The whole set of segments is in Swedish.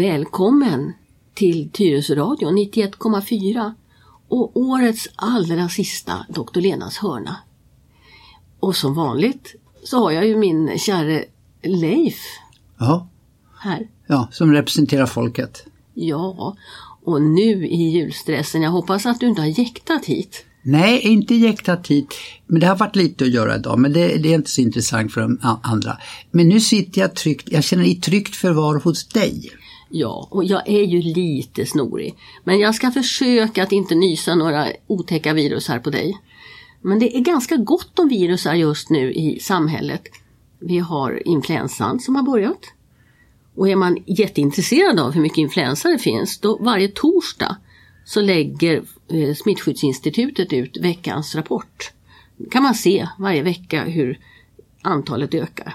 Välkommen till Tyresöradion 91,4 och årets allra sista Dr. Lenas hörna. Och som vanligt så har jag ju min käre Leif Ja, här. ja, som representerar folket. Ja, och nu i julstressen, jag hoppas att du inte har jäktat hit. Nej, inte jäktat hit. Men det har varit lite att göra idag, men det, det är inte så intressant för de andra. Men nu sitter jag tryggt, jag känner i tryggt förvar hos dig. Ja, och jag är ju lite snorig. Men jag ska försöka att inte nysa några otäcka virus här på dig. Men det är ganska gott om virusar just nu i samhället. Vi har influensan som har börjat. Och är man jätteintresserad av hur mycket influensa det finns, då varje torsdag så lägger eh, Smittskyddsinstitutet ut veckans rapport. kan man se varje vecka hur antalet ökar.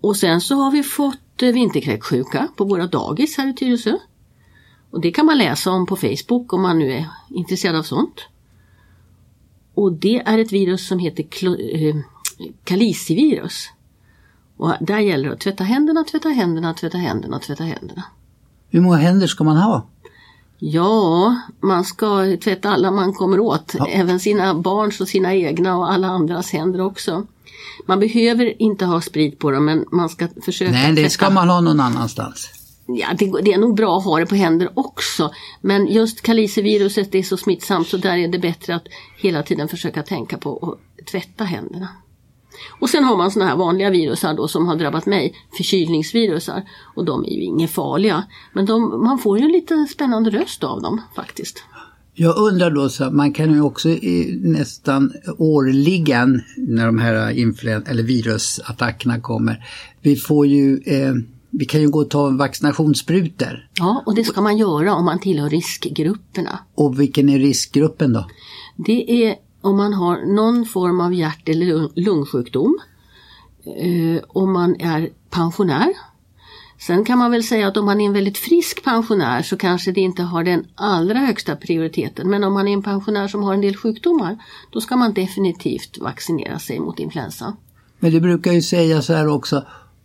Och sen så har vi fått vinterkräksjuka på våra dagis här i Tyresö. Och det kan man läsa om på Facebook om man nu är intresserad av sånt. Och det är ett virus som heter eh, kalicivirus. Och där gäller det att tvätta händerna, tvätta händerna, tvätta händerna, tvätta händerna. Hur många händer ska man ha? Ja, man ska tvätta alla man kommer åt. Ja. Även sina barns och sina egna och alla andras händer också. Man behöver inte ha sprit på dem men man ska försöka Nej, det ska man ha någon annanstans. Ja, det, det är nog bra att ha det på händer också. Men just kaliciviruset är så smittsamt så där är det bättre att hela tiden försöka tänka på att tvätta händerna. Och sen har man såna här vanliga virusar då som har drabbat mig, förkylningsvirusar. Och de är ju inga farliga. Men de, man får ju en lite spännande röst av dem faktiskt. Jag undrar då, så man kan ju också nästan årligen när de här influen- eller virusattackerna kommer, vi får ju, eh, vi kan ju gå och ta vaccinationssprutor. Ja, och det ska man göra om man tillhör riskgrupperna. Och vilken är riskgruppen då? Det är om man har någon form av hjärt eller lung- lungsjukdom. Eh, om man är pensionär. Sen kan man väl säga att om man är en väldigt frisk pensionär så kanske det inte har den allra högsta prioriteten. Men om man är en pensionär som har en del sjukdomar då ska man definitivt vaccinera sig mot influensa. Men det brukar ju säga så här också,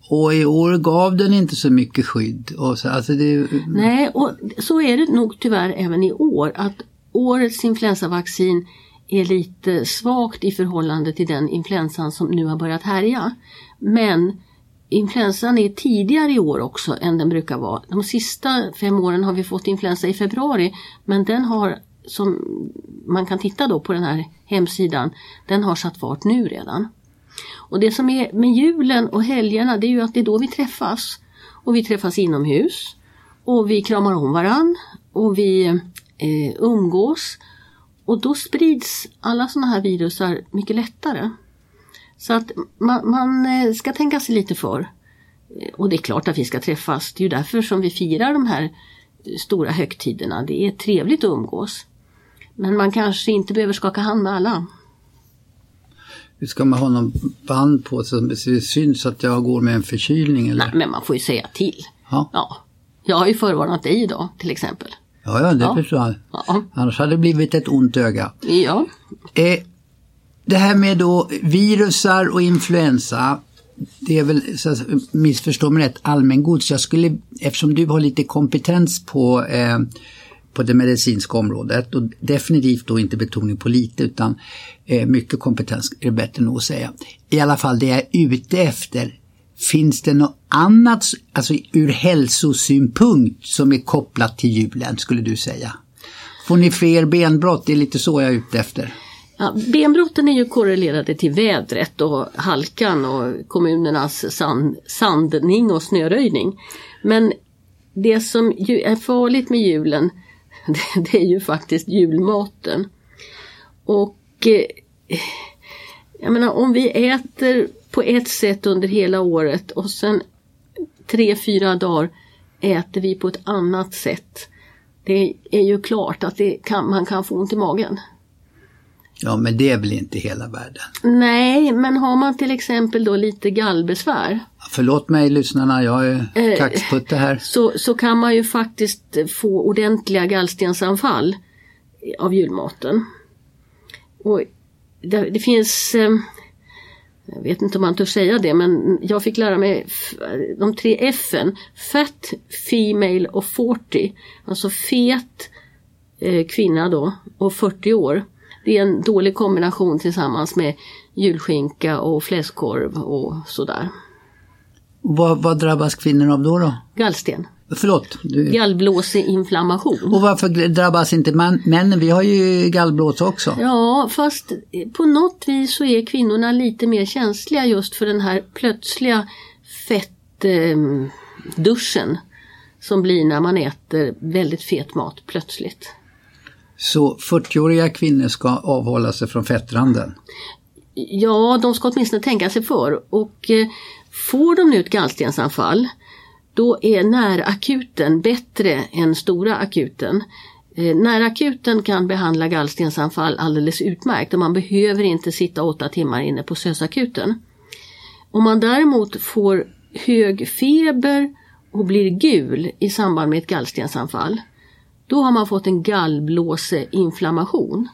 och i år gav den inte så mycket skydd. Och så, alltså det, Nej, och så är det nog tyvärr även i år att årets influensavaccin är lite svagt i förhållande till den influensan som nu har börjat härja. Men influensan är tidigare i år också än den brukar vara. De sista fem åren har vi fått influensa i februari men den har, som man kan titta då på den här hemsidan, den har satt fart nu redan. Och det som är med julen och helgerna det är ju att det är då vi träffas. Och vi träffas inomhus. Och vi kramar om varann. Och vi eh, umgås. Och då sprids alla sådana här virusar mycket lättare. Så att man, man eh, ska tänka sig lite för. Eh, Och det är klart att vi ska träffas. Det är ju därför som vi firar de här eh, stora högtiderna. Det är trevligt att umgås. Men man kanske inte behöver skaka hand med alla. ska man ha någon band på så det syns att jag går med en förkylning eller? Nej, men man får ju säga till. Ja, Ja, jag har ju förvarnat dig idag till exempel. Ja, ja det Ja. förstår jag. Ja, Annars hade det blivit ett ont öga. ja. Eh, det här med då virusar och influensa, det är väl, så missförstå mig rätt, allmängods. Jag skulle, eftersom du har lite kompetens på, eh, på det medicinska området och definitivt då inte betoning på lite utan eh, mycket kompetens är det bättre nog att säga. I alla fall det jag är ute efter, finns det något annat, alltså ur hälsosynpunkt som är kopplat till julen skulle du säga? Får ni fler benbrott? Det är lite så jag är ute efter. Ja, benbrotten är ju korrelerade till vädret och halkan och kommunernas sand, sandning och snöröjning. Men det som ju är farligt med julen det, det är ju faktiskt julmaten. Och eh, jag menar om vi äter på ett sätt under hela året och sen tre, fyra dagar äter vi på ett annat sätt. Det är ju klart att det kan, man kan få ont i magen. Ja, men det är väl inte hela världen. Nej, men har man till exempel då lite gallbesvär Förlåt mig lyssnarna, jag är Eh, kaxputte här. så, så kan man ju faktiskt få ordentliga gallstensanfall av julmaten. Och det, det finns eh, jag vet inte om man törs säga det men jag fick lära mig de tre F. Fat, Female och 40. Alltså fet eh, kvinna då och 40 år. Det är en dålig kombination tillsammans med julskinka och fläskkorv och sådär. Vad, vad drabbas kvinnor av då? då? Gallsten. Förlåt? Du... Gallblåseinflammation. Och varför drabbas inte man, männen? Vi har ju gallblåsa också. Ja, fast på något vis så är kvinnorna lite mer känsliga just för den här plötsliga fettduschen eh, som blir när man äter väldigt fet mat plötsligt. Så 40-åriga kvinnor ska avhålla sig från fettranden? Ja, de ska åtminstone tänka sig för. Och eh, får de nu ett gallstensanfall då är närakuten bättre än stora akuten. Eh, närakuten kan behandla gallstensanfall alldeles utmärkt och man behöver inte sitta åtta timmar inne på SÖS-akuten. Om man däremot får hög feber och blir gul i samband med ett gallstensanfall, då har man fått en gallblåseinflammation.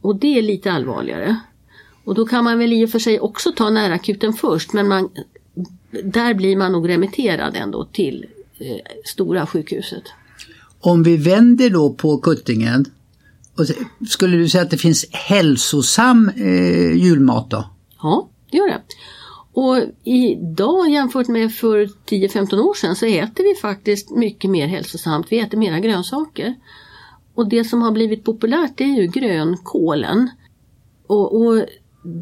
Och det är lite allvarligare. Och då kan man väl i och för sig också ta närakuten först men man där blir man nog remitterad ändå till eh, stora sjukhuset. Om vi vänder då på kuttingen, och skulle du säga att det finns hälsosam eh, julmat då? Ja, det gör det. Och idag jämfört med för 10-15 år sedan så äter vi faktiskt mycket mer hälsosamt. Vi äter mera grönsaker. Och det som har blivit populärt är ju grönkålen. Och, och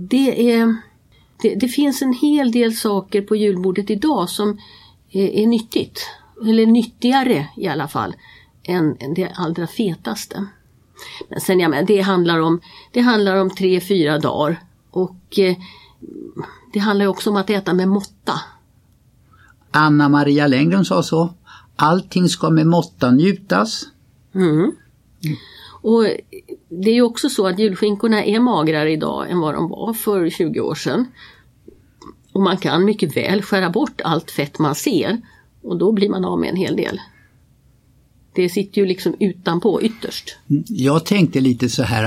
det är det, det, finns en hel del saker på julbordet idag som är, är nyttigt. Eller nyttigare i alla fall än, än det allra fetaste. Men sen ja, men det handlar om, det handlar om tre, fyra dagar och eh, det handlar också om att äta med måtta. Anna Maria Lenngren sa så. Allting ska med måtta njutas. Mm. Och det är ju också så att julskinkorna är magrare idag än vad de var för 20 år sedan. Och man kan mycket väl skära bort allt fett man ser och då blir man av med en hel del. Det sitter ju liksom utanpå ytterst. Jag tänkte lite så här,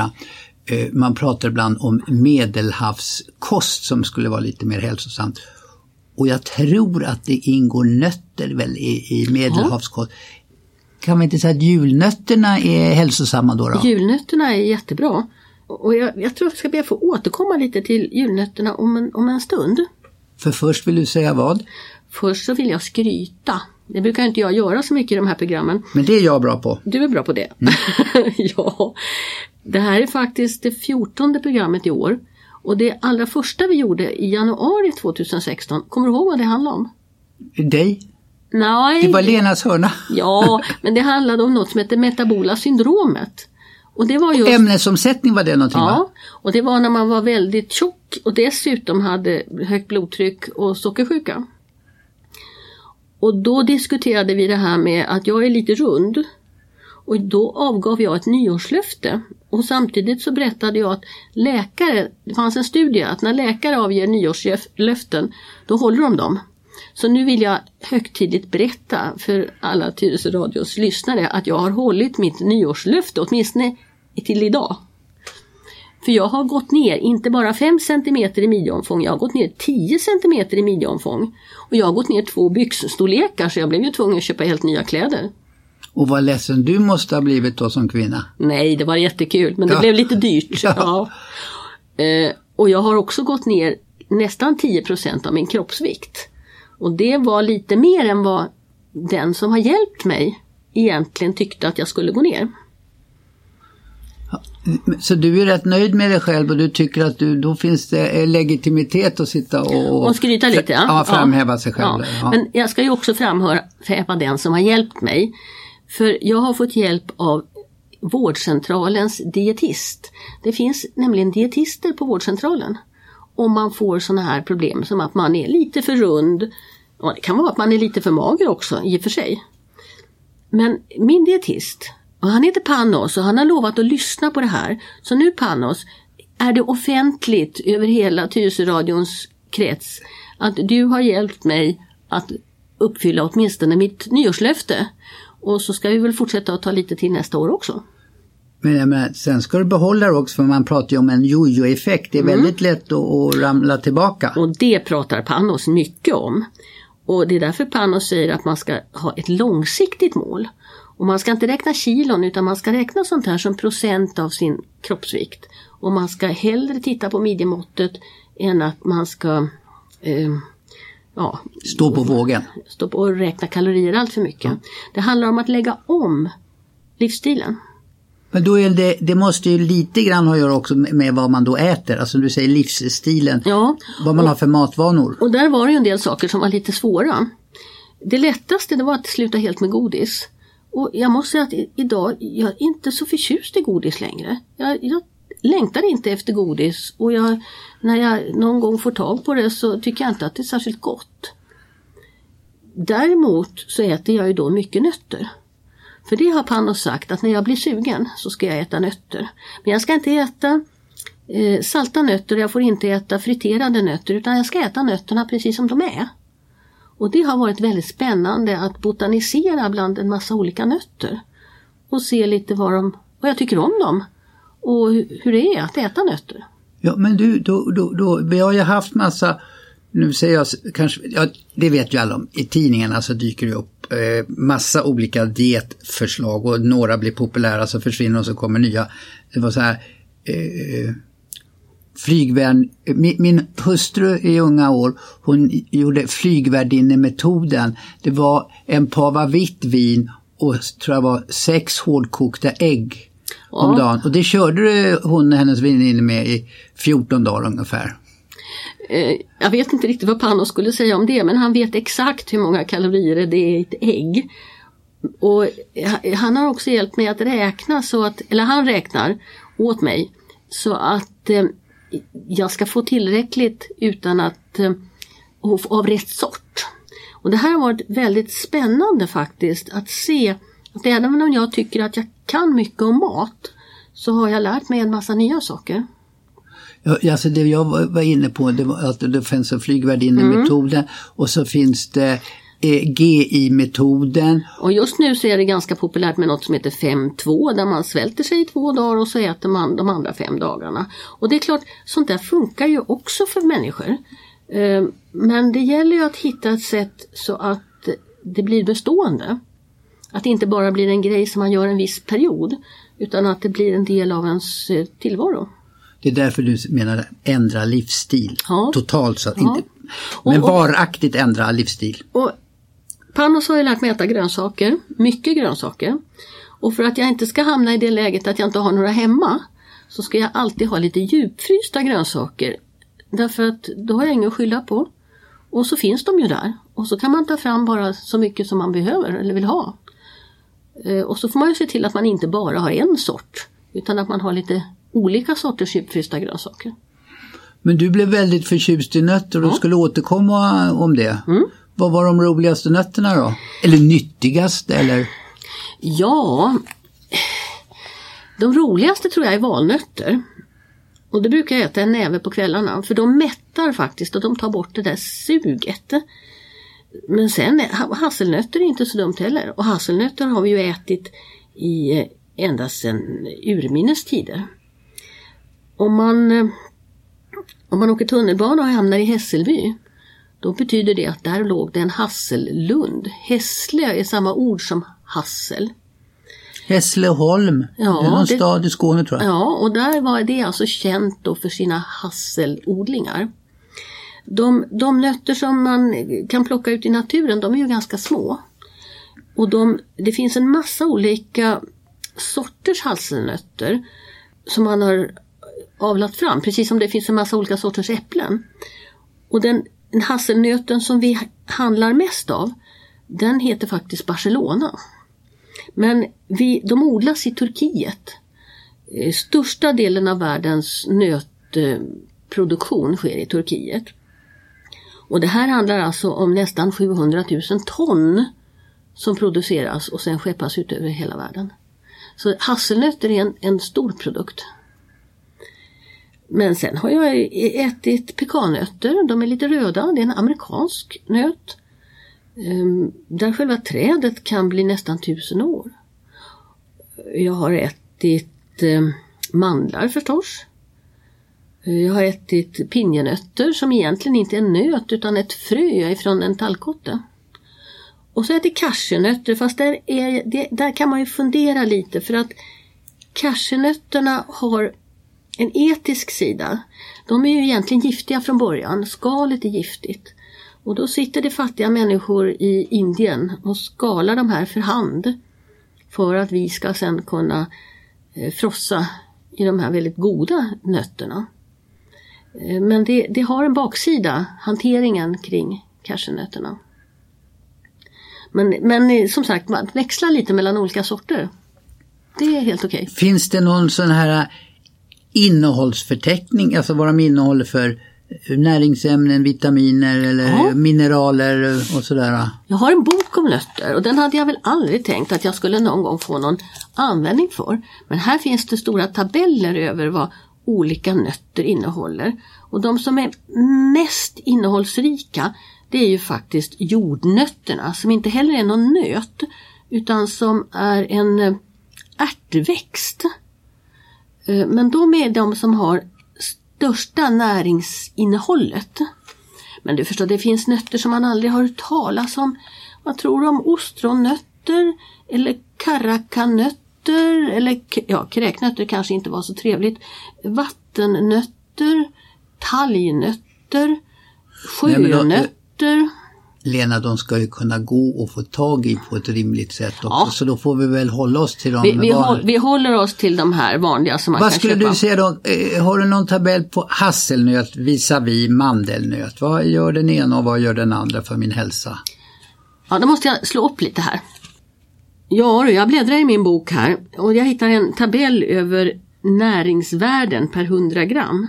eh, man pratar ibland om medelhavskost som skulle vara lite mer hälsosamt. Och jag tror att det ingår nötter väl i, i medelhavskost. Ja. Kan vi inte säga att julnötterna är hälsosamma då? då? Julnötterna är jättebra. Och jag, jag tror att jag ska be att få återkomma lite till julnötterna om en, om en stund. För först vill du säga vad? Först så vill jag skryta. Det brukar inte jag göra så mycket i de här programmen. Men det är jag bra på. Du är bra på det. Mm. ja. Det här är faktiskt det fjortonde programmet i år. Och det allra första vi gjorde i januari 2016, kommer du ihåg vad det handlade om? Dig? Nej. Det var Lenas hörna. ja, men det handlade om något som heter metabola syndromet. Och det var just, Ämnesomsättning var det någonting Ja, va? och det var när man var väldigt tjock och dessutom hade högt blodtryck och sockersjuka. Och då diskuterade vi det här med att jag är lite rund. Och då avgav jag ett nyårslöfte. Och samtidigt så berättade jag att läkare, det fanns en studie att när läkare avger nyårslöften då håller de dem. Så nu vill jag högtidligt berätta för alla Tyresö Radios lyssnare att jag har hållit mitt nyårslöfte, åtminstone till idag. För jag har gått ner, inte bara 5 cm i midjeomfång, jag har gått ner 10 cm i midjeomfång. Och jag har gått ner två byxstorlekar så jag blev ju tvungen att köpa helt nya kläder. Och vad ledsen du måste ha blivit då som kvinna. Nej, det var jättekul men det ja. blev lite dyrt. Ja. ja. Eh, och jag har också gått ner nästan 10% av min kroppsvikt. Och det var lite mer än vad den som har hjälpt mig egentligen tyckte att jag skulle gå ner. Så du är rätt nöjd med dig själv och du tycker att du, då finns det legitimitet att sitta och, och skryta lite. Ja, ja framhäva sig själv. Ja. Ja. Men jag ska ju också framhäva den som har hjälpt mig. För jag har fått hjälp av vårdcentralens dietist. Det finns nämligen dietister på vårdcentralen. Om man får sådana här problem som att man är lite för rund. Och det kan vara att man är lite för mager också i och för sig. Men min dietist och han heter Panos och han har lovat att lyssna på det här. Så nu Panos, är det offentligt över hela Tyresöradions krets att du har hjälpt mig att uppfylla åtminstone mitt nyårslöfte. Och så ska vi väl fortsätta att ta lite till nästa år också. Men jag menar, sen ska du behålla det också för man pratar ju om en jojo-effekt. Det är väldigt lätt att, att ramla tillbaka. Och det pratar Panos mycket om. Och det är därför Panos säger att man ska ha ett långsiktigt mål. Och man ska inte räkna kilon utan man ska räkna sånt här som procent av sin kroppsvikt. Och man ska hellre titta på midjemåttet än att man ska eh, ja, Stå på vågen. stå på och räkna kalorier allt för mycket. Det handlar om att lägga om livsstilen. Men då är det, det måste ju lite grann ha att göra också med, vad man då äter. Alltså du säger livsstilen. Ja, Vad man har för matvanor. och där var det ju en del saker som var lite svåra. Det lättaste det var att sluta helt med godis. Och jag måste säga att idag, jag är inte så förtjust i godis längre. Jag, jag längtar inte efter godis och jag, när jag någon gång får tag på det så tycker jag inte att det är särskilt gott. Däremot så äter jag ju då mycket nötter. För det har Panos sagt att när jag blir sugen så ska jag äta nötter. Men jag ska inte äta eh, salta nötter och jag får inte äta friterade nötter utan jag ska äta nötterna precis som de är. Och det har varit väldigt spännande att botanisera bland en massa olika nötter. Och se lite vad, de, vad jag tycker om dem. Och hur det är att äta nötter. Ja men du, då, då, då, vi har ju haft massa, nu säger jag kanske, ja, det vet ju alla om, i tidningarna så dyker det upp eh, massa olika dietförslag och några blir populära så försvinner och så kommer nya. Det var så här, eh, flygvärd, min, min hustru i unga år, hon gjorde flygvärdinnemetoden. Det var en pava vitt vin och tror jag var sex hårdkokta ägg om Ja. dagen. Och det körde hon hennes väninna med i 14 dagar ungefär. Eh, jag vet inte riktigt vad Panos skulle säga om det men han vet exakt hur många kalorier det är i ett ägg. Och eh, han har också hjälpt mig att räkna så att, eller han räknar åt mig så att eh, jag ska få tillräckligt utan att eh, av rätt sort. Och det här har varit väldigt spännande faktiskt att se att även om jag tycker att jag kan mycket om mat så har jag lärt mig en massa nya saker. Ja, alltså det jag var inne på det var att det finns en flygvärdinnemetoden och så finns det eh, GI-metoden. Och just nu så är det ganska populärt med något som heter 5-2 där man svälter sig i två dagar och så äter man de andra fem dagarna. Och det är klart, sånt där funkar ju också för människor. Eh, Men det gäller ju att hitta ett sätt så att det blir bestående. Att det inte bara blir en grej som man gör en viss period utan att det blir en del av ens eh, tillvaro. Det är därför du menar ändra livsstil. Ja. Totalt så. att Ja. Inte, men Och- och- varaktigt ändra livsstil. Och Panos har ju lärt mig äta grönsaker, mycket grönsaker. Och för att jag inte ska hamna i det läget att jag inte har några hemma så ska jag alltid ha lite djupfrysta grönsaker. Därför att då har jag ingen att skylla på. Och så finns de ju där. Och så kan man ta fram bara så mycket som man behöver eller vill ha. Eh, Och så får man ju se till att man inte bara har en sort utan att man har lite olika sorters djupfrysta grönsaker. Men du blev väldigt förtjust i nötter och du skulle återkomma om det. Mm. Vad var de roligaste nötterna då? Eller nyttigaste eller? Ja, de roligaste tror jag är valnötter. Och det brukar jag äta en näve på kvällarna för de mättar faktiskt och de tar bort det där suget. Men sen, hasselnötter är inte så dumt heller. Och hasselnötter har vi ju ätit i eh, ända sedan urminnes tider. Om man, eh, om man åker tunnelbana och hamnar i Hässelby då betyder det att där låg det en hassellund. Hässle är samma ord som hassel. Hässleholm. Ja, det är någon det- stad i Skåne tror jag. Ja, och där var det alltså känt då för sina hasselodlingar. De, de nötter som man kan plocka ut i naturen, de är ju ganska små. Och de, det finns en massa olika sorters hasselnötter som man har avlat fram, precis som det finns en massa olika sorters äpplen. Och den, hasselnöten som vi handlar mest av, den heter faktiskt Barcelona. Men vi, de odlas i Turkiet. Eh, största delen av världens nötproduktion sker i Turkiet. Och det här handlar alltså om nästan 700 000 ton som produceras och sen skeppas ut över hela världen. Så hasselnötter är en, en stor produkt. Men sen har jag e-, ätit pekannötter, de är lite röda, det är en amerikansk nöt. Ehm, där själva trädet kan bli nästan tusen år. Jag har ätit ehm, mandlar förstås. Eh, jag har ätit pinjenötter som egentligen inte är en nöt utan ett frö ifrån en tallkotte. Och så äter jag cashewnötter fast där, är, där kan man ju fundera lite för att cashewnötterna har en etisk sida. De är ju egentligen giftiga från början, skalet är giftigt. Och då sitter det fattiga människor i Indien och skalar de här för hand. För att vi ska sen kunna eh, frossa i de här väldigt goda nötterna. Eh, men det, det har en baksida, hanteringen kring cashewnötterna. Men, men eh, som sagt, man växlar lite mellan olika sorter. Det är helt okej. Finns det någon sån här innehållsförteckning, alltså vad de innehåller för näringsämnen, vitaminer eller Ja. mineraler och sådär? Jag har en bok om nötter och den hade jag väl aldrig tänkt att jag skulle någon gång få någon användning för. Men här finns det stora tabeller över vad olika nötter innehåller. Och de som är mest innehållsrika det är ju faktiskt jordnötterna som inte heller är någon nöt utan som är en eh, ärtväxt. Eh, Men de är de som har största näringsinnehållet. Men du förstår, det finns nötter som man aldrig har hört talas om. Vad tror du om ostronnötter eller karakanötter eller ja, kräknötter kanske inte var så trevligt. Vattennötter, talgnötter, då- sjönötter. Lena, de ska ju kunna gå och få tag i på ett rimligt sätt också, Ja. så då får vi väl hålla oss till dem. Vi, vi, Vad- håll, vi håller oss till de här vanliga som man Vad kan skulle köpa. du säga då, eh, har du någon tabell på hasselnöt visavi mandelnöt? Vad gör den ena och vad gör den andra för min hälsa? Ja, då måste jag slå upp lite här. Ja, jag bläddrar i min bok här och jag hittar en tabell över näringsvärden per 100 gram.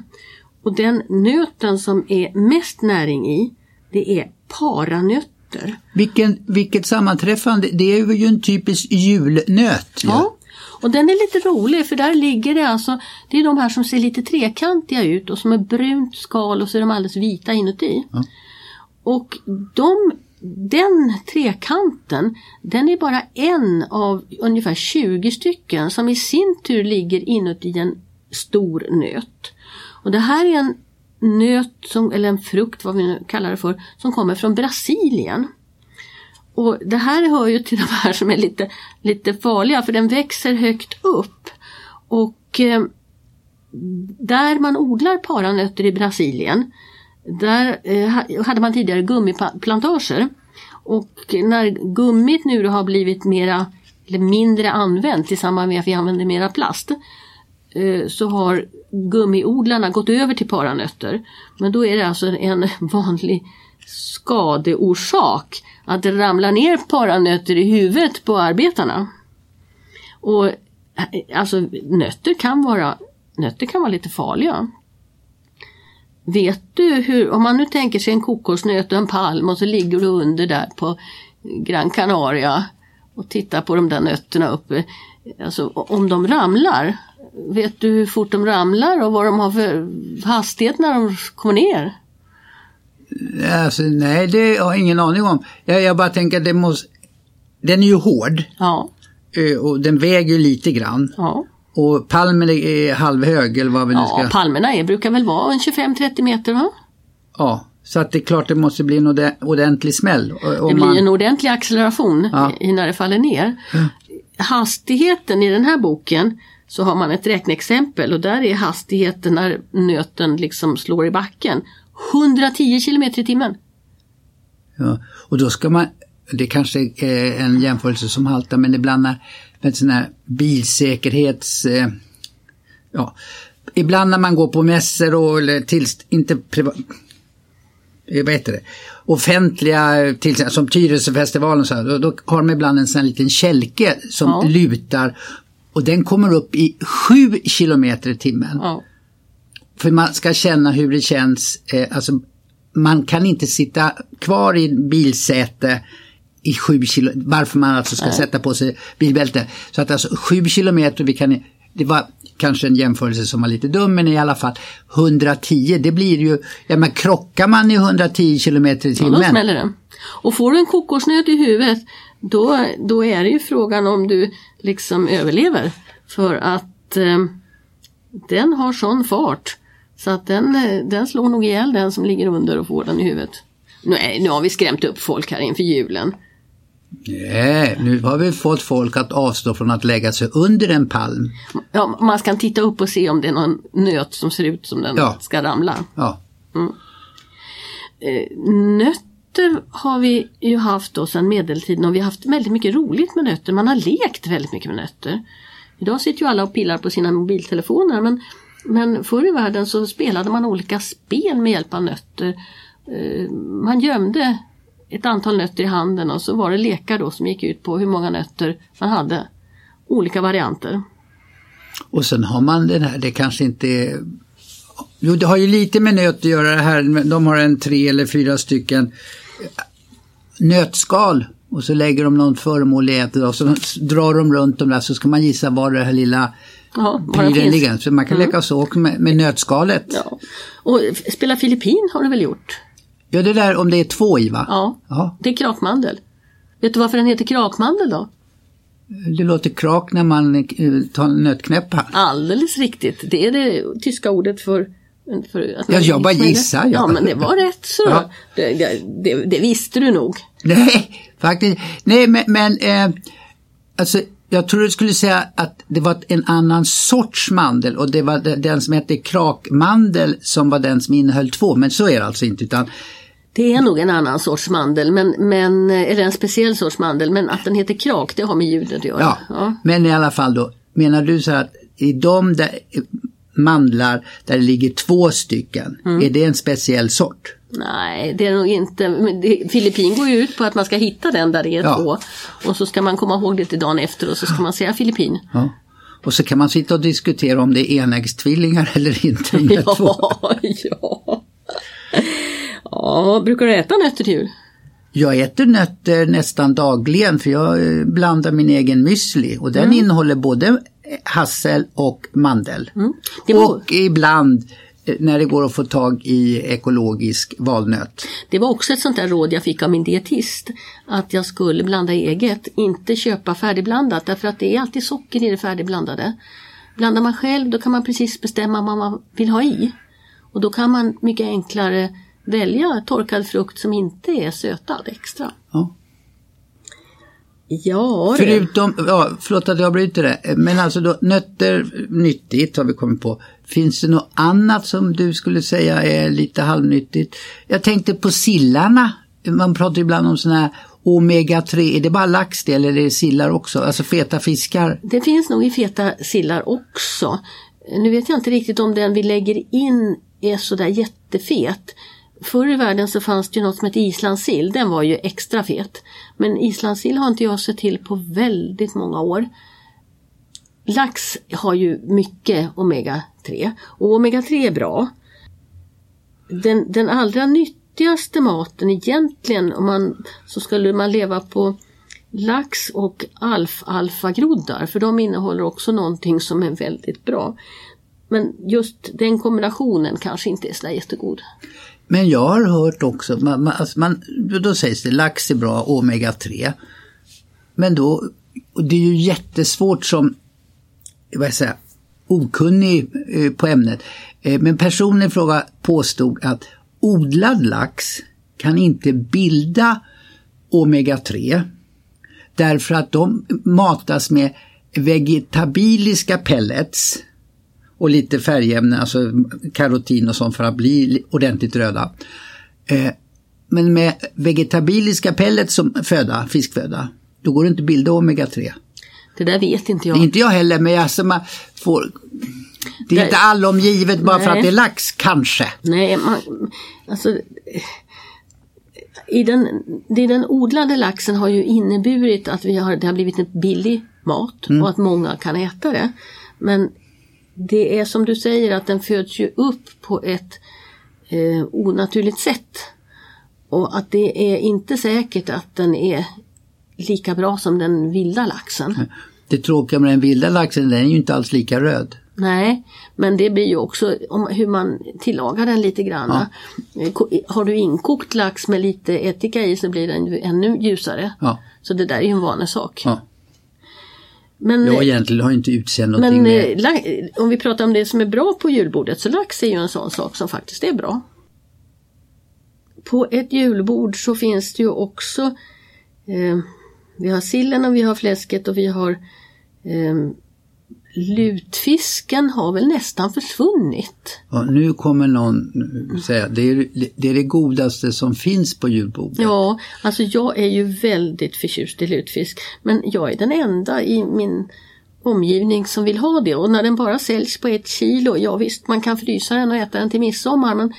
Och den nöten som är mest näring i, det är paranötter. Vilken, vilket sammanträffande, det är ju en typisk julnöt. ju. Ja, och den är lite rolig för där ligger det alltså, det är de här som ser lite trekantiga ut och som är brunt skal och så är de alldeles vita inuti. Ja. Och de, den trekanten, den är bara en av ungefär 20 stycken som i sin tur ligger inuti en stor nöt. Och det här är en nöt, som, eller en frukt, vad vi nu kallar det för, som kommer från Brasilien. Och det här hör ju till de här som är lite, lite farliga för den växer högt upp. Och eh, där man odlar paranötter i Brasilien, där eh, hade man tidigare gummiplantager. Och när gummit nu då har blivit mera, eller mindre använt i samband med att vi använder mera plast Eh, så har gummiodlarna gått över till paranötter. Men då är det alltså en vanlig skadeorsak att det ramlar ner paranötter i huvudet på arbetarna. Och eh, alltså nötter kan vara, nötter kan vara lite farliga. Vet du hur, om man nu tänker sig en kokosnöt och en palm och så ligger du under där på Gran Canaria och tittar på de där nötterna uppe. Alltså om de ramlar, vet du hur fort de ramlar och vad de har för hastighet när de kommer ner? Alltså, nej, det har jag ingen aning om. Jag, jag bara tänker att det måste... Den är ju hård Ja, eh, och den väger ju lite grann. ja. Och palmen är halvhög eller vad vi nu ska... ja palmerna är, brukar väl vara en 25-30 meter va? Ja, så att det är klart det måste bli en orde- ordentlig smäll. Och- och Det blir man- en ordentlig acceleration Ja. i, när det faller ner. Hastigheten i den här boken så har man ett räkneexempel och där är hastigheten när nöten liksom slår i backen 110 kilometer i timmen. Ja, och då ska man, det kanske är en jämförelse som haltar, men ibland när, med sån här bilsäkerhets... Eh, ja, ibland när man går på mässor och eller till, inte privat, eh, vad heter det, offentliga tillställningar som Tyresöfestivalen och så här, då, då har de ibland en sån liten kälke som Ja. lutar och den kommer upp i 7 kilometer i timmen. Ja. För man ska känna hur det känns, eh, alltså man kan inte sitta kvar i bilsäte i sju kilo, varför man alltså ska sätta på sig bilbälte. Så att alltså sju kilometer, vi kan, det var kanske en jämförelse som var lite dum men i alla fall 110, det blir ju, ja men krockar man i 110 kilometer i Ja, då timmen. smäller det. Och får du en kokosnöt i huvudet då, då är det ju frågan om du liksom överlever. För att eh, den har sån fart så att den, eh, den slår nog ihjäl den som ligger under och får den i huvudet. Nej, nu har vi skrämt upp folk här inför julen. Nej, nu har vi fått folk att avstå från att lägga sig under en palm. Ja, man ska titta upp och se om det är någon nöt som ser ut som den Ja. ska ramla. Ja. Eh, nötter har vi ju haft då sedan medeltiden och vi har haft väldigt mycket roligt med nötter. Man har lekt väldigt mycket med nötter. Idag sitter ju alla och pillar på sina mobiltelefoner men, men förr i världen så spelade man olika spel med hjälp av nötter. Eh, man gömde ett antal nötter i handen och så var det lekar då som gick ut på hur många nötter man hade. Olika varianter. Och sen har man den här, det kanske inte är... Jo, det har ju lite med nöt att göra det här. De har en tre eller fyra stycken nötskal och så lägger de någon föremål i ett och så drar de runt dem där så ska man gissa var det här lilla Ja, prylen ligger. Så man kan leka så med, med nötskalet. Ja. Ja. Och spela Filippin har du väl gjort? det där om det är två i va? Ja. Ja, Det är krakmandel. Vet du varför den heter krakmandel då? det låter krak när man eh, tar nötknäppar. Alldeles riktigt. Det är det tyska ordet för... för att man- Ja, jag bara gissar, ja. Ja, men det var rätt så. Ja. Det, det, det, visste du nog. Nej, faktiskt. Nej, men, men eh, alltså, jag tror du skulle säga att det var en annan sorts mandel och det var de- den som hette krakmandel som var den som innehöll två. Men så är det alltså inte utan Det är nog en annan sorts mandel, men, men, eller en speciell sorts mandel, men att den heter krak, det har med ljudet att göra. ja. Men i alla fall då, menar du så här att i de där eh, mandlar där det ligger två stycken, är det en speciell sort? Nej, det är nog inte. Filippin går ju ut på att man ska hitta den där det är Ja. två. Och så ska man komma ihåg det till dagen efter och så ska man säga Filippin. Ja. Och så kan man sitta och diskutera om det är enäggstvillingar eller inte. de där två. Ja, ja. Ja, brukar du äta nötter till jul? Jag äter nötter nästan dagligen för jag eh, blandar min egen müsli och den innehåller både hassel och mandel. Var- Och ibland eh, när det går att få tag i ekologisk valnöt. Det var också ett sånt där råd jag fick av min dietist. Att jag skulle blanda eget, inte köpa färdigblandat därför att det är alltid socker i det färdigblandade. Blandar man själv då kan man precis bestämma vad man vill ha i. Och då kan man mycket enklare välja torkad frukt som inte är sötad extra. Ja. Ja, du. Förutom, ja, förlåt att jag bryter det, men alltså då, nötter, nyttigt har vi kommit på. Finns det något annat som du skulle säga är lite halvnyttigt? Jag tänkte på sillarna. Man pratar ibland om sådana här omega-3, är det bara lax det eller är det sillar också? Alltså feta fiskar? Det finns nog i feta sillar också. Nu vet jag inte riktigt om den vi lägger in är sådär jättefet. Förr i världen så fanns det ju något som hette islandssill, den var ju extra fet. Men islandssill har inte jag sett till på väldigt många år. Lax har ju mycket omega-3 och omega-3 är bra. Den, den allra nyttigaste maten egentligen om man, så skulle man leva på lax och alf-alfagroddar för de innehåller också någonting som är väldigt bra. Men just den kombinationen kanske inte är så jättegod. Men jag har hört också, man, man, alltså man, då sägs det lax är bra, omega-3. Men då, och det är ju jättesvårt som, vad jag säger, okunnig eh, på ämnet. Eh, men personen i fråga påstod att odlad lax kan inte bilda omega-3 därför att de matas med vegetabiliska pellets och lite färgämnen, alltså karotin och sånt för att bli ordentligt röda. Eh, men med vegetabiliska pellets som föda, fiskföda, då går det inte att bilda omega-3. Det där vet inte jag. Det är inte jag heller, men alltså man får... Det är Nej. inte allomgivet bara för Nej. att det är lax, kanske. Nej, man, alltså i den, i den odlade laxen har ju inneburit att vi har, det har blivit en billig mat och att många kan äta det. Men det är som du säger att den föds ju upp på ett eh, onaturligt sätt. Och att det är inte säkert att den är lika bra som den vilda laxen. Det tråkiga med den vilda laxen, den är ju inte alls lika röd. Nej, men det blir ju också om hur man tillagar den lite grann. Eh, ko- Har du inkokt lax med lite ättika i så blir den ju ännu ljusare. Ja. Så det där är ju en vanesak. Ja. Men, Ja, egentligen har inte utsänd någonting men med... eh, om vi pratar om det som är bra på julbordet så lax är ju en sån sak som faktiskt är bra. På ett julbord så finns det ju också eh, Vi har sillen och vi har fläsket och vi har eh, Lutfisken har väl nästan försvunnit. Ja, nu kommer någon säga det är, det är det godaste som finns på julbordet. Ja, alltså jag är ju väldigt förtjust i lutfisk. Men jag är den enda i min omgivning som vill ha det och när den bara säljs på ett kilo, ja visst man kan frysa den och äta den till midsommar men,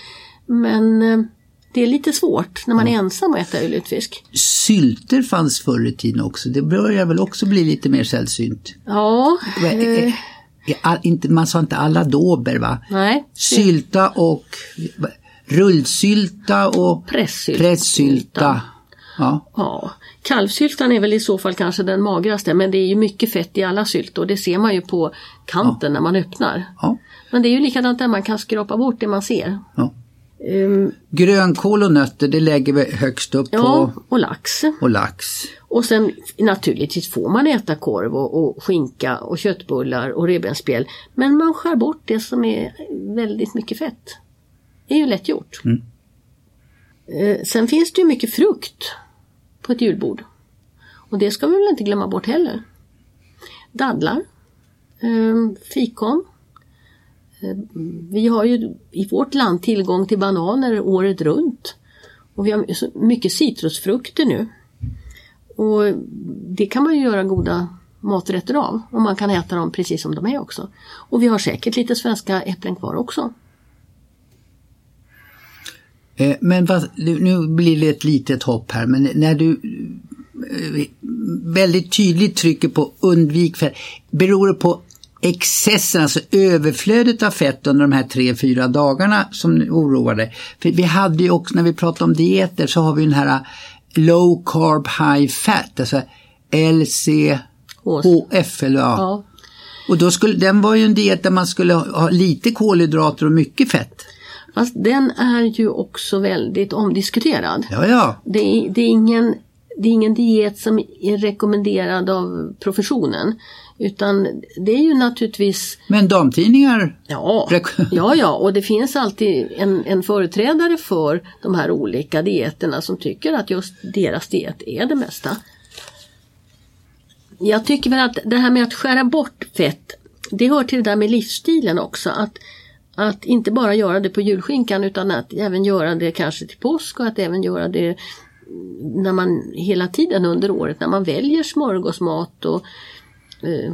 men eh, det är lite svårt när man är ensam och äta lutfisk. Sylter fanns förr i tiden också. Det börjar väl också bli lite mer sällsynt. Ja, Eh, all, inte, man sa inte alla dober va? nej. Sylta och rullsylta och Pressylta. pressylta. Ja. Ja, kalvsyltan är väl i så fall kanske den magraste men det är ju mycket fett i alla syltor. Det ser man ju på kanten när man öppnar. Ja. Men det är ju likadant där man kan skrapa bort det man ser. Ja. Ehm, Grönkål och nötter det lägger vi högst upp ja, på och lax. och lax. Och sen naturligtvis får man äta korv och, och skinka och köttbullar och revbensspjäll. Men man skär bort det som är väldigt mycket fett. Det är ju lätt gjort. Mm. Eh, sen finns det ju mycket frukt på ett julbord. Och det ska vi väl inte glömma bort heller. Dadlar, eh, fikon. Eh, vi har ju i vårt land tillgång till bananer året runt. Och vi har mycket citrusfrukter nu. Och det kan man ju göra goda maträtter av och man kan äta dem precis som de är också. Och vi har säkert lite svenska äpplen kvar också. Eh, men vad, nu blir det ett litet hopp här, men när du eh, väldigt tydligt trycker på undvik fett, beror det på excessen, alltså överflödet av fett under de här tre, fyra dagarna som oroar dig? För vi hade ju också, när vi pratade om dieter, så har vi den här low carb high fat, alltså LCHF eller ja. Ja, Och då skulle, den var ju en diet där man skulle ha ha lite kolhydrater och mycket fett. fast den är ju också väldigt omdiskuterad. Ja, ja. Det är, det är, ingen, det är ingen diet som är rekommenderad av professionen. Utan det är ju naturligtvis Men damtidningar Ja, ja, ja, och det finns alltid en, en företrädare för de här olika dieterna som tycker att just deras diet är det mesta. Jag tycker väl att det här med att skära bort fett, det hör till det där med livsstilen också. Att, att inte bara göra det på julskinkan utan att även göra det kanske till påsk och att även göra det när man hela tiden under året när man väljer smörgåsmat och eh,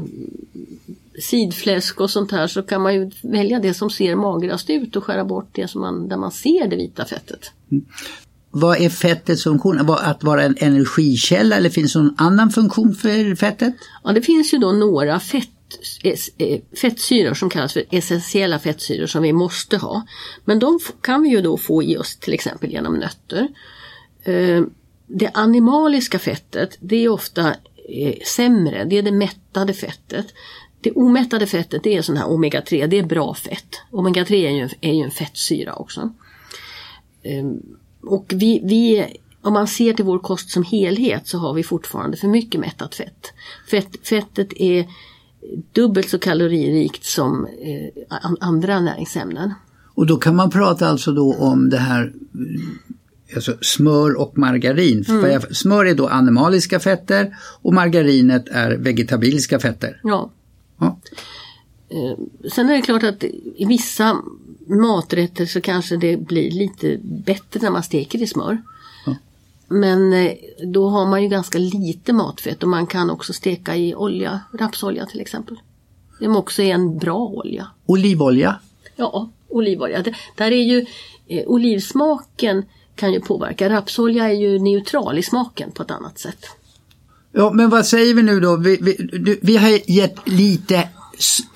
sidfläsk och sånt här så kan man ju välja det som ser magrast ut och skära bort det som man, där man ser det vita fettet. Vad är fettets funktion? Att vara en energikälla eller finns det någon annan funktion för fettet? Ja, det finns ju då några fett, es- eh, fettsyror som kallas för essentiella fettsyror som vi måste ha. Men de kan vi ju då få i oss till exempel genom nötter. Eh, Det animaliska fettet det är ofta eh, Eh, sämre, det är det mättade fettet. Det omättade fettet det är sån här omega-3, det är bra fett. Omega-3 är ju, en- är ju en fettsyra också. Ehm, och vi, vi, om man ser till vår kost som helhet så har vi fortfarande för mycket mättat fett. fett fettet är dubbelt så kaloririkt som eh, andra näringsämnen. Och då kan man prata alltså då om det här alltså smör och margarin. För jag- Smör är då animaliska fetter och margarinet är vegetabiliska fetter. Ja. Ja. Sen är det klart att i vissa maträtter så kanske det blir lite bättre när man steker i smör. Men eh, då har man ju ganska lite matfett och man kan också steka i olja, rapsolja till exempel. Det också är en bra olja. Olivolja. Ja, olivolja. Det, där är ju eh, olivsmaken kan ju påverka. Rapsolja är ju neutral i smaken på ett annat sätt. Ja, men vad säger vi nu då? Vi, vi, vi har gett lite,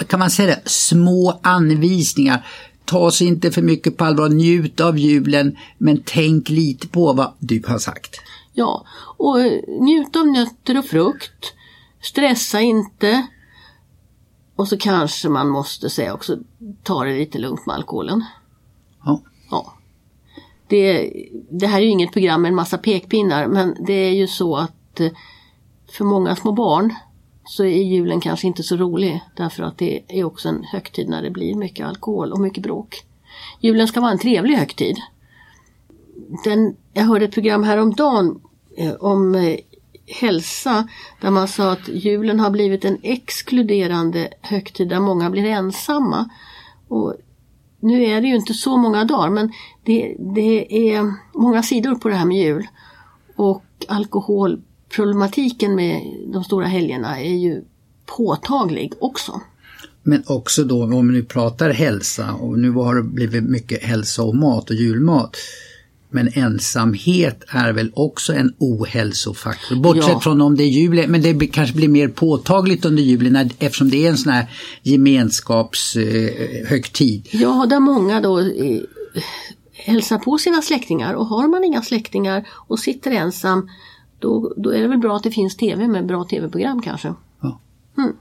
kan man säga det, små anvisningar. Ta oss inte för mycket på allvar, njut av julen, men tänk lite på vad du har sagt. Ja, och eh, njut av nötter och frukt. Stressa inte. Och så kanske man måste säga också, ta det lite lugnt med alkoholen. Ja. Ja. Det, det här är ju inget program med en massa pekpinnar men det är ju så att eh, för många små barn så är julen kanske inte så rolig därför att det är också en högtid när det blir mycket alkohol och mycket bråk. Julen ska vara en trevlig högtid. Den, jag hörde ett program häromdagen om eh, eh, hälsa där man sa att julen har blivit en exkluderande högtid där många blir ensamma. Och nu är det ju inte så många dagar men det, det är många sidor på det här med jul. Och alkoholproblematiken med de stora helgerna är ju påtaglig också. Men också då om vi nu pratar hälsa och nu har det blivit mycket hälsa och mat och julmat. Men ensamhet är väl också en ohälsofaktor. Bortsett ja. från om det är julen, men det kanske blir mer påtagligt under julen eftersom det är en sån här gemenskapshögtid. Eh, ja, där många då eh, hälsar på sina släktingar och har man inga släktingar och sitter ensam då, då är det väl bra att det finns tv med bra tv-program kanske. Ja. Mm.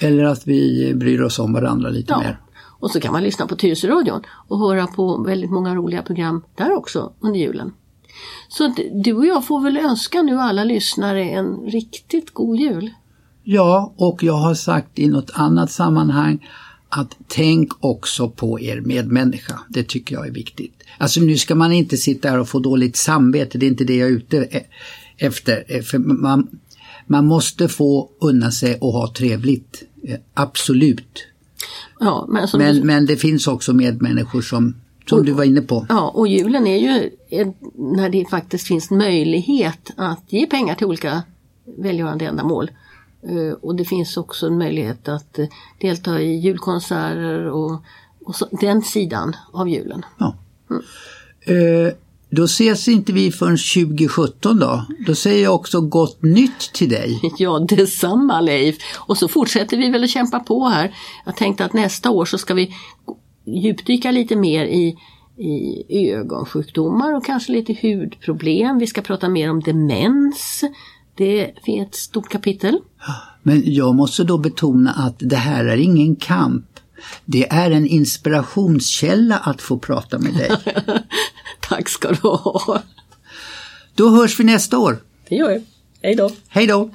Eller att vi bryr oss om varandra lite ja. mer. Och så kan man lyssna på Tyresöradion och höra på väldigt många roliga program där också under julen. Så du och jag får väl önska nu alla lyssnare en riktigt god jul. Ja, och jag har sagt i något annat sammanhang att tänk också på er medmänniska. Det tycker jag är viktigt. Alltså nu ska man inte sitta här och få dåligt samvete, det är inte det jag är ute e-, efter. Eh, för man, man måste få unna sig och ha trevligt. Eh, absolut. Ja, men, men, du... men det finns också medmänniskor som, som och, du var inne på. Ja, och julen är ju när det faktiskt finns möjlighet att ge pengar till olika välgörande ändamål. Eh, och det finns också en möjlighet att eh, delta i julkonserter och, och så, den sidan av julen. Ja. Mm. Uh, då ses inte vi förrän 2017 då. Då säger jag också gott nytt till dig. Ja, detsamma Leif. Och så fortsätter vi väl att kämpa på här. Jag tänkte att nästa år så ska vi djupdyka lite mer i, i ögonsjukdomar och kanske lite hudproblem. Vi ska prata mer om demens. Det är ett stort kapitel. Men jag måste då betona att det här är ingen kamp. Det är en inspirationskälla att få prata med dig. Tack ska du ha. Då hörs vi nästa år. Det gör vi. Hej då. Hej då.